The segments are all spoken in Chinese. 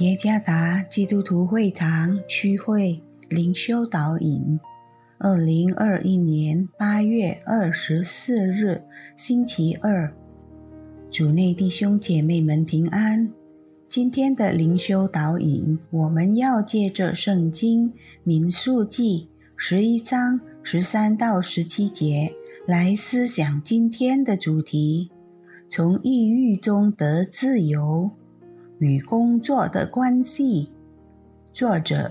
耶加达基督徒会堂区会灵修导引，二零二一年八月二十四日，星期二，主内弟兄姐妹们平安。今天的灵修导引，我们要借着圣经民数记十一章十三到十七节来思想今天的主题：从抑郁中得自由。与工作的关系，作者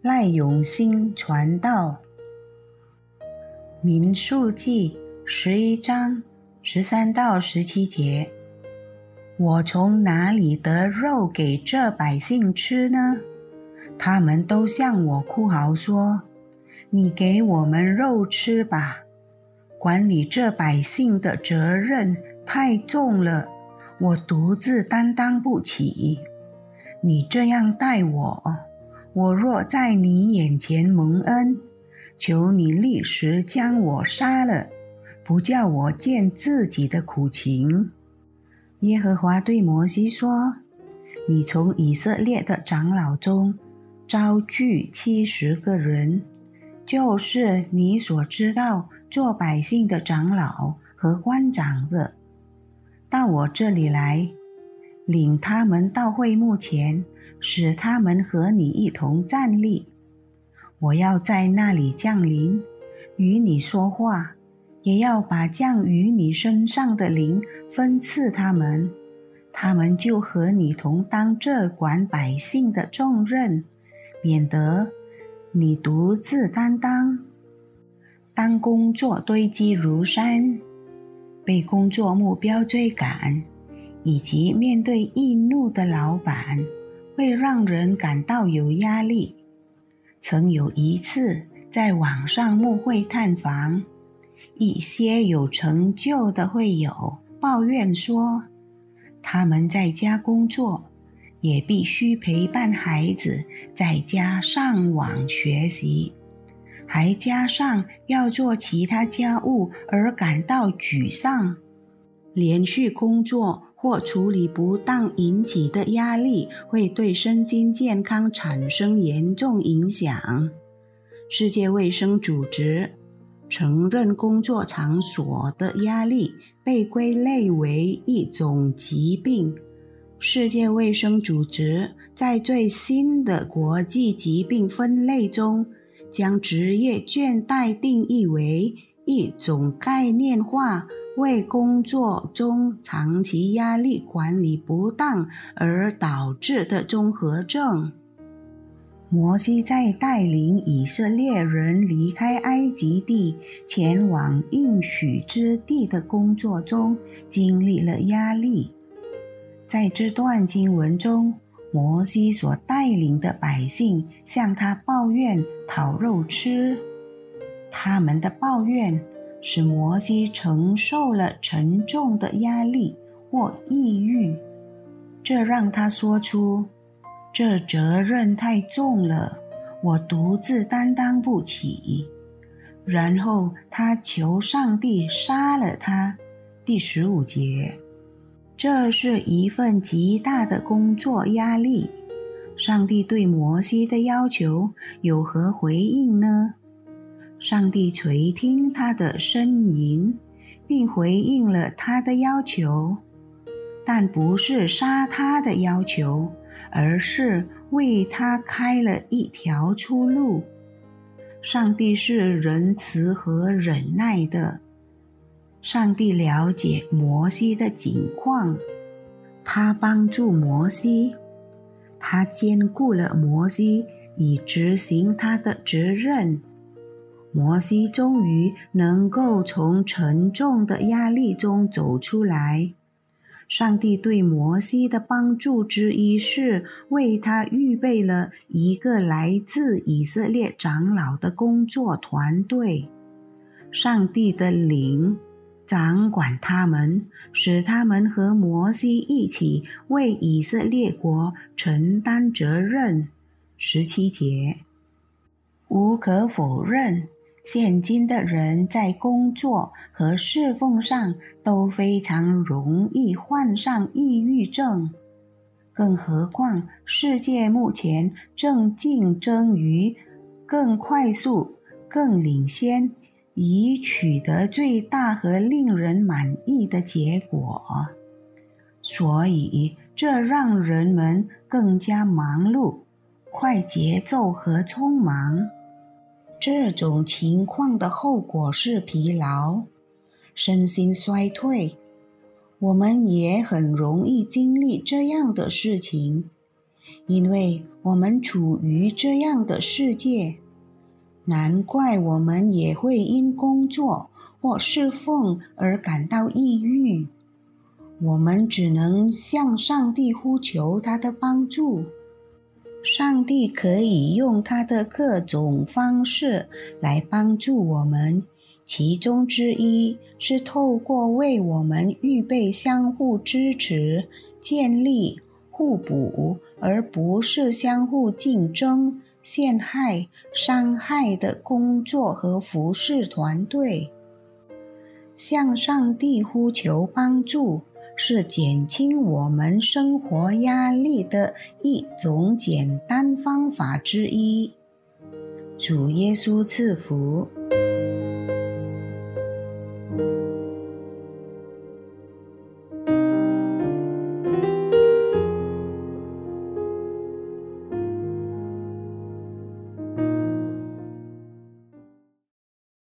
赖永新传道。民数记十一章十三到十七节：我从哪里得肉给这百姓吃呢？他们都向我哭嚎说：“你给我们肉吃吧！管理这百姓的责任太重了。”我独自担当不起，你这样待我，我若在你眼前蒙恩，求你立时将我杀了，不叫我见自己的苦情。耶和华对摩西说：“你从以色列的长老中招聚七十个人，就是你所知道做百姓的长老和官长的。”到我这里来，领他们到会幕前，使他们和你一同站立。我要在那里降临，与你说话，也要把降于你身上的灵分赐他们，他们就和你同当这管百姓的重任，免得你独自担当。当工作堆积如山。被工作目标追赶，以及面对易怒的老板，会让人感到有压力。曾有一次在网上募会探访，一些有成就的会友抱怨说，他们在家工作，也必须陪伴孩子在家上网学习。还加上要做其他家务而感到沮丧，连续工作或处理不当引起的压力会对身心健康产生严重影响。世界卫生组织承认工作场所的压力被归类为一种疾病。世界卫生组织在最新的国际疾病分类中。将职业倦怠定义为一种概念化为工作中长期压力管理不当而导致的综合症。摩西在带领以色列人离开埃及地前往应许之地的工作中经历了压力。在这段经文中。摩西所带领的百姓向他抱怨讨肉吃，他们的抱怨使摩西承受了沉重的压力或抑郁，这让他说出：“这责任太重了，我独自担当不起。”然后他求上帝杀了他。第十五节。这是一份极大的工作压力。上帝对摩西的要求有何回应呢？上帝垂听他的呻吟，并回应了他的要求，但不是杀他的要求，而是为他开了一条出路。上帝是仁慈和忍耐的。上帝了解摩西的境况，他帮助摩西，他兼顾了摩西以执行他的责任。摩西终于能够从沉重的压力中走出来。上帝对摩西的帮助之一是为他预备了一个来自以色列长老的工作团队。上帝的灵。掌管他们，使他们和摩西一起为以色列国承担责任。十七节，无可否认，现今的人在工作和侍奉上都非常容易患上抑郁症。更何况世界目前正竞争于更快速、更领先，以取得最大和令人满意的结果。所以，这让人们更加忙碌、快节奏和匆忙。这种情况的后果是疲劳、身心衰退。我们也很容易经历这样的事情，因为我们处于这样的世界。难怪我们也会因工作或侍奉而感到抑郁。我们只能向上帝呼求他的帮助。上帝可以用他的各种方式来帮助我们。其中之一是透过为我们预备相互支持、建立互补，而不是相互竞争、陷害、伤害的工作和服侍团队。向上帝呼求帮助，是减轻我们生活压力的一种简单方法之一。主耶稣赐福。